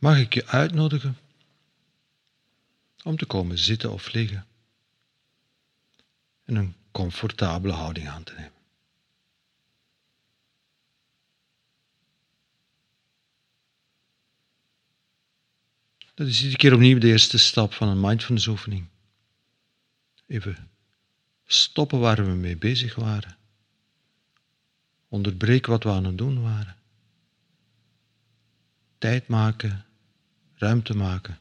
mag ik je uitnodigen om te komen zitten of liggen en een comfortabele houding aan te nemen. Dat is iedere keer opnieuw de eerste stap van een mindfulness oefening. Even stoppen waar we mee bezig waren. Onderbreken wat we aan het doen waren. Tijd maken, ruimte maken.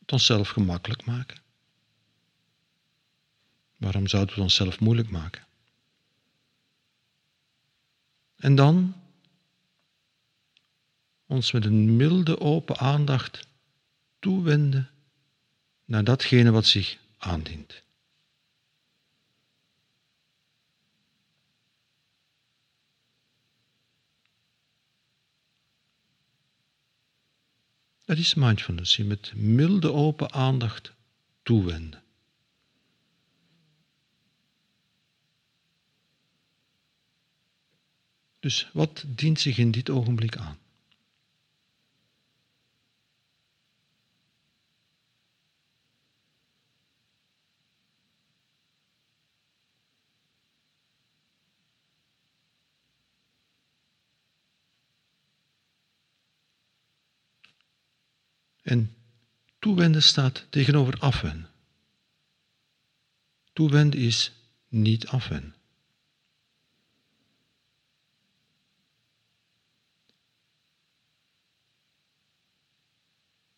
Het onszelf gemakkelijk maken. Waarom zouden we het onszelf moeilijk maken? En dan ons met een milde open aandacht toewenden naar datgene wat zich aandient. Dat is mindfulness, je met milde open aandacht toewenden. Dus wat dient zich in dit ogenblik aan? En toewenden staat tegenover afwenden. Toewenden is niet afwenden.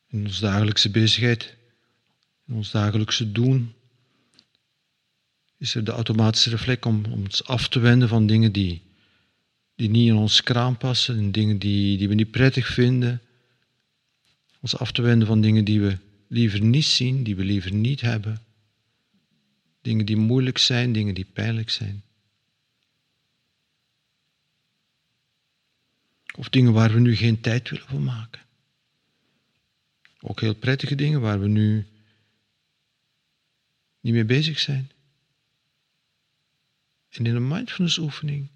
In onze dagelijkse bezigheid, in ons dagelijkse doen, is er de automatische reflex om, om ons af te wenden van dingen die, die niet in ons kraam passen, en dingen die, die we niet prettig vinden, ons af te wenden van dingen die we liever niet zien, die we liever niet hebben. Dingen die moeilijk zijn, dingen die pijnlijk zijn. Of dingen waar we nu geen tijd willen voor maken. Ook heel prettige dingen waar we nu niet mee bezig zijn. En in een mindfulness oefening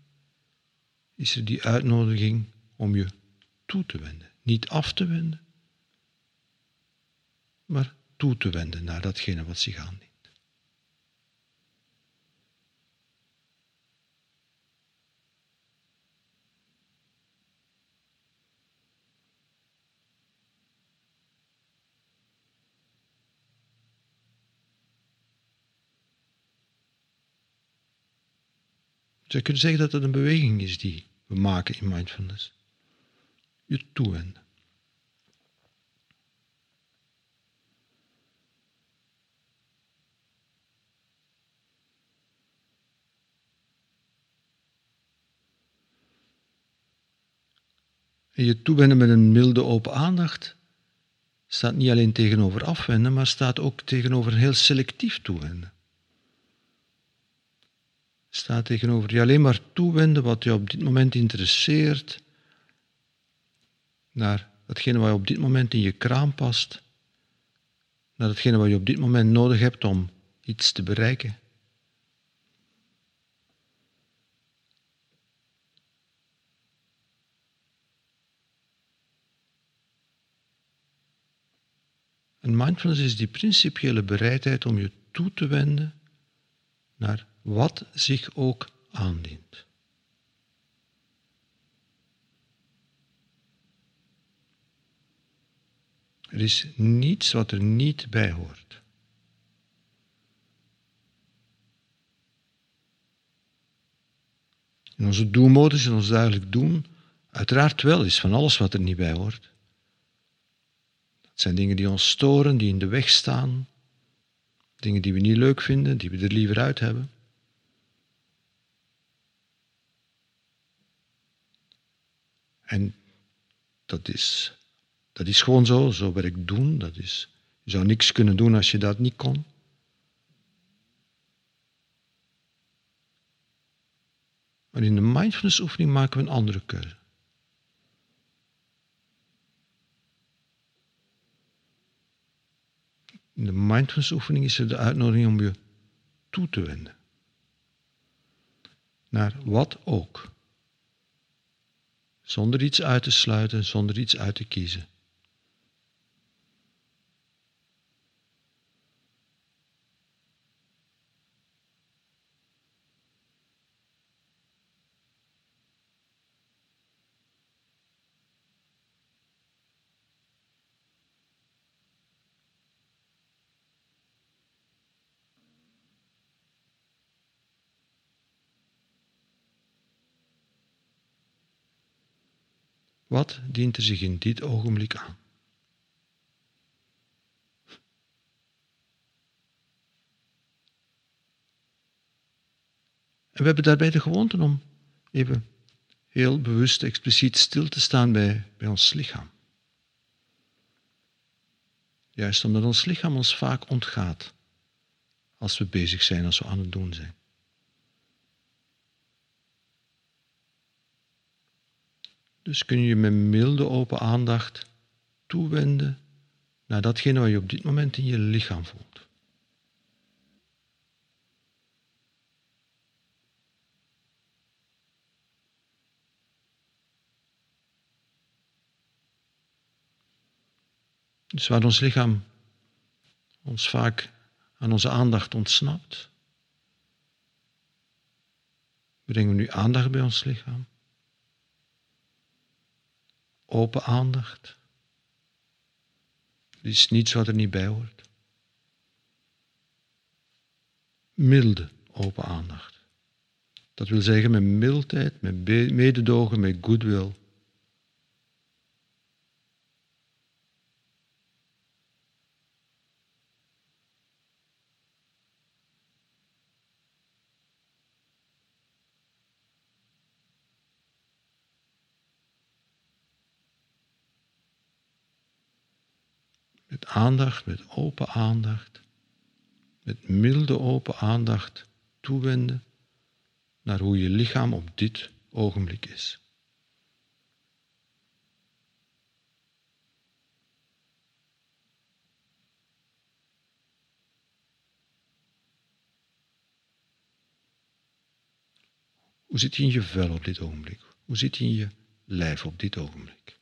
is er die uitnodiging om je toe te wenden, niet af te wenden, maar toe te wenden naar datgene wat zich aandient. Je kunt zeggen dat het een beweging is die we maken in mindfulness. Je toewenden. En je toewenden met een milde open aandacht staat niet alleen tegenover afwenden, maar staat ook tegenover heel selectief toewenden. Staat tegenover je alleen maar toewenden wat je op dit moment interesseert, naar datgene wat je op dit moment in je kraam past, naar datgene wat je op dit moment nodig hebt om iets te bereiken. En mindfulness is die principiële bereidheid om je toe te wenden naar wat zich ook aandient. Er is niets wat er niet bij hoort. In onze doelmodus, in ons dagelijk doen, uiteraard wel is van alles wat er niet bij hoort. Het zijn dingen die ons storen, die in de weg staan. Dingen die we niet leuk vinden, die we er liever uit hebben. En dat is, dat is gewoon zo, zo werk doen. Dat is, je zou niks kunnen doen als je dat niet kon. Maar in de mindfulness oefening maken we een andere keuze. In de mindfulness oefening is er de uitnodiging om je toe te wenden. Naar wat ook. zonder iets uit te sluiten, zonder iets uit te kiezen. Wat dient er zich in dit ogenblik aan? En we hebben daarbij de gewoonte om even heel bewust, expliciet stil te staan bij, bij ons lichaam. Juist omdat ons lichaam ons vaak ontgaat als we bezig zijn, als we aan het doen zijn. Dus kun je met milde open aandacht toewenden naar datgene wat je op dit moment in je lichaam voelt. Dus waar ons lichaam ons vaak aan onze aandacht ontsnapt, brengen we nu aandacht bij ons lichaam open aandacht. Er is niets wat er niet bij hoort. Milde open aandacht. Dat wil zeggen met mildheid, met mededogen, met goodwill. Aandacht, met open aandacht, met milde open aandacht toewenden naar hoe je lichaam op dit ogenblik is. Hoe zit je in je vel op dit ogenblik? Hoe zit je in je lijf op dit ogenblik?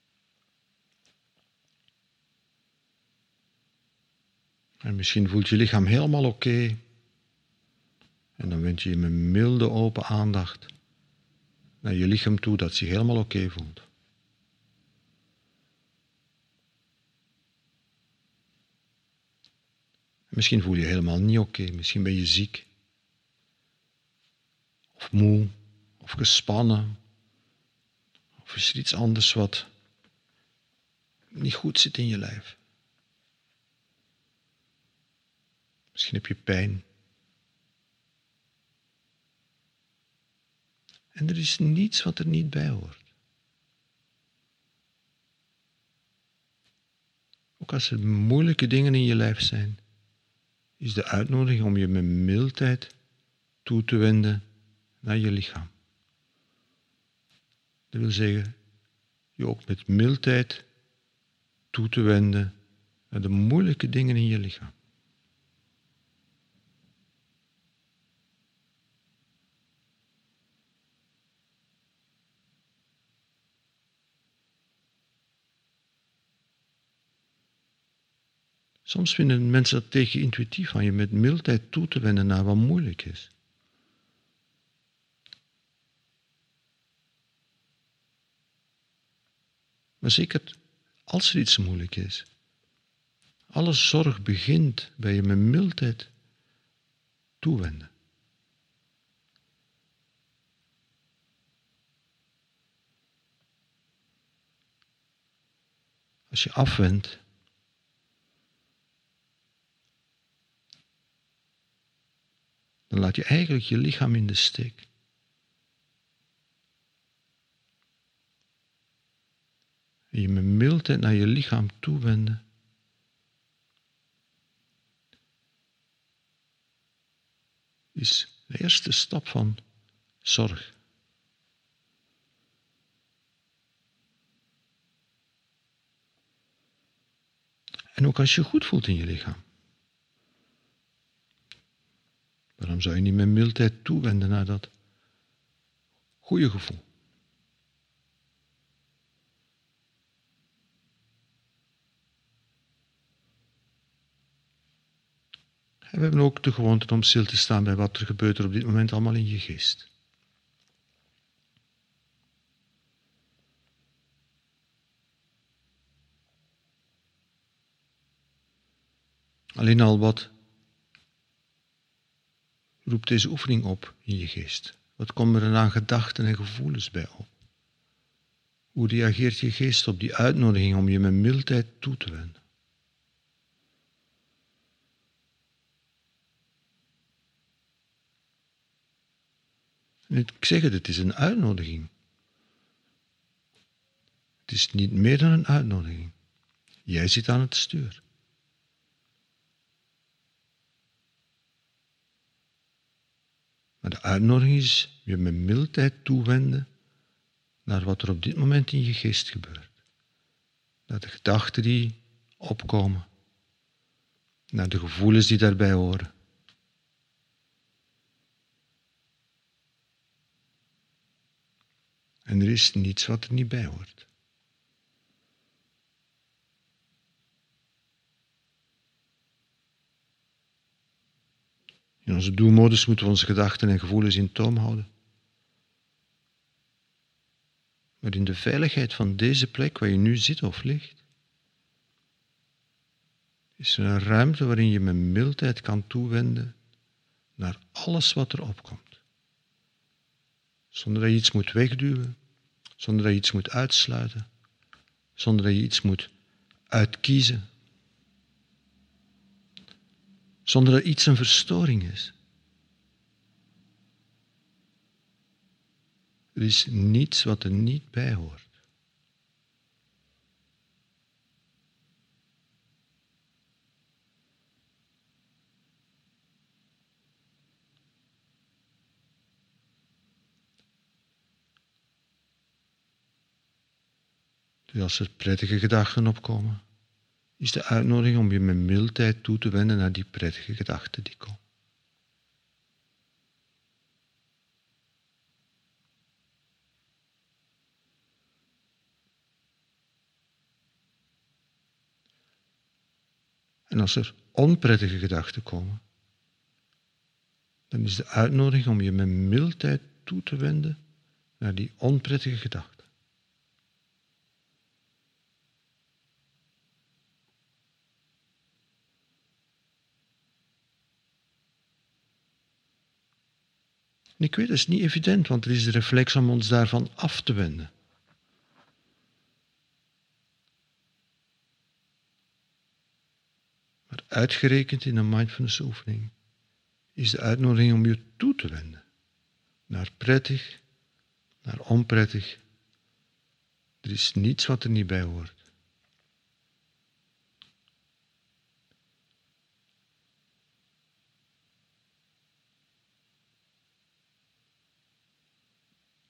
En misschien voelt je lichaam helemaal oké. En dan wend je je met milde open aandacht naar je lichaam toe dat zich helemaal oké voelt. Misschien voel je je helemaal niet oké, misschien ben je ziek. Of moe, of gespannen. Of is er iets anders wat niet goed zit in je lijf. Misschien heb je pijn. En er is niets wat er niet bij hoort. Ook als er moeilijke dingen in je lijf zijn, is de uitnodiging om je met mildheid toe te wenden naar je lichaam. Dat wil zeggen, je ook met mildheid toe te wenden naar de moeilijke dingen in je lichaam. Soms vinden mensen dat tegen intuïtief van je met mildheid toe te wenden naar wat moeilijk is. Maar zeker als er iets moeilijk is. Alle zorg begint bij je met mildheid toewenden. Als je afwendt dan laat je eigenlijk je lichaam in de steek. Je met mildheid naar je lichaam toewenden. Is de eerste stap van zorg. En ook als je goed voelt in je lichaam. Waarom zou je niet met mildheid toewenden naar dat goede gevoel? En we hebben ook de gewoonte om stil te staan bij wat er gebeurt er op dit moment allemaal in je geest. Alleen al wat roept deze oefening op in je geest? Wat komen er aan gedachten en gevoelens bij op? Hoe reageert je geest op die uitnodiging om je met mildheid toe te wenden? ik zeg het, het is een uitnodiging. Het is niet meer dan een uitnodiging. Jij zit aan het stuur. Maar de uitnodiging is je met mildheid toewenden naar wat er op dit moment in je geest gebeurt. Naar de gedachten die opkomen. Naar de gevoelens die daarbij horen. En er is niets wat er niet bij hoort. In onze doelmodus moeten we onze gedachten en gevoelens in toom houden. Maar in de veiligheid van deze plek waar je nu zit of ligt, is er een ruimte waarin je met mildheid kan toewenden naar alles wat er opkomt. Zonder dat je iets moet wegduwen, zonder dat je iets moet uitsluiten, zonder dat je iets moet uitkiezen, zonder dat iets een verstoring is. Er is niets wat er niet bij hoort. Dus als er prettige gedachten opkomen, is de uitnodiging om je met mildheid toe te wenden naar die prettige gedachten die komen. En als er onprettige gedachten komen, dan is de uitnodiging om je met mildheid toe te wenden naar die onprettige gedachten. En ik weet, dat is niet evident, want er is de reflex om ons daarvan af te wenden. Maar uitgerekend in een mindfulness oefening is de uitnodiging om je toe te wenden naar prettig, naar onprettig. Er is niets wat er niet bij hoort.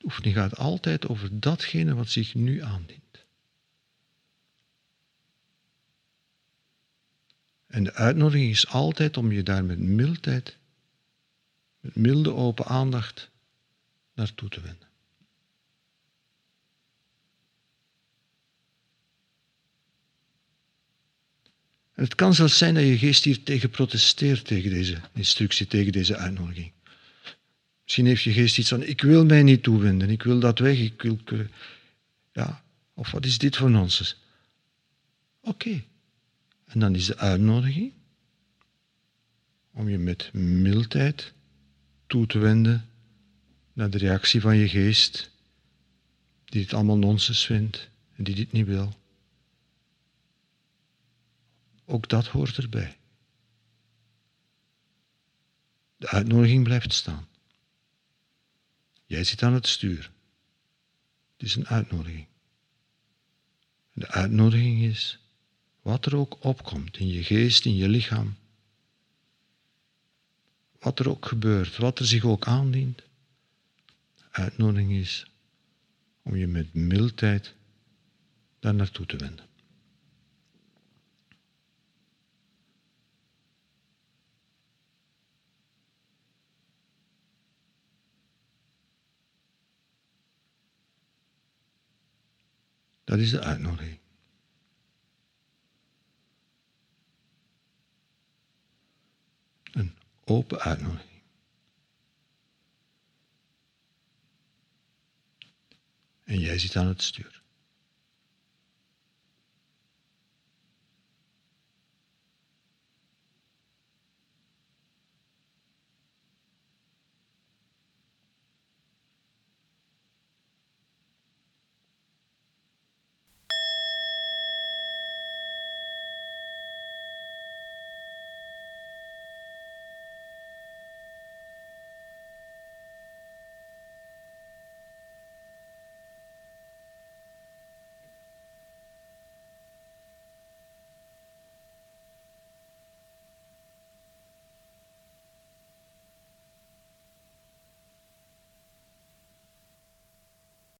Oefening gaat altijd over datgene wat zich nu aandient. En de uitnodiging is altijd om je daar met mildheid, met milde open aandacht naartoe te wenden. En het kan zelfs zijn dat je geest hier tegen protesteert, tegen deze instructie, tegen deze uitnodiging. Misschien heeft je geest iets van, ik wil mij niet toewenden, ik wil dat weg, ik wil... Ja, of wat is dit voor nonsens? Oké. En dan is de uitnodiging om je met mildheid toe te wenden naar de reactie van je geest, die het allemaal nonsens vindt en die dit niet wil. Ook dat hoort erbij. De uitnodiging blijft staan. Jij zit aan het stuur. Het is een uitnodiging. De uitnodiging is, wat er ook opkomt in je geest, in je lichaam, wat er ook gebeurt, wat er zich ook aandient, uitnodiging is om je met mildheid daar naartoe te wenden. Dat is de uitnodiging. En open uitnodiging. En jij zit aan het stuur.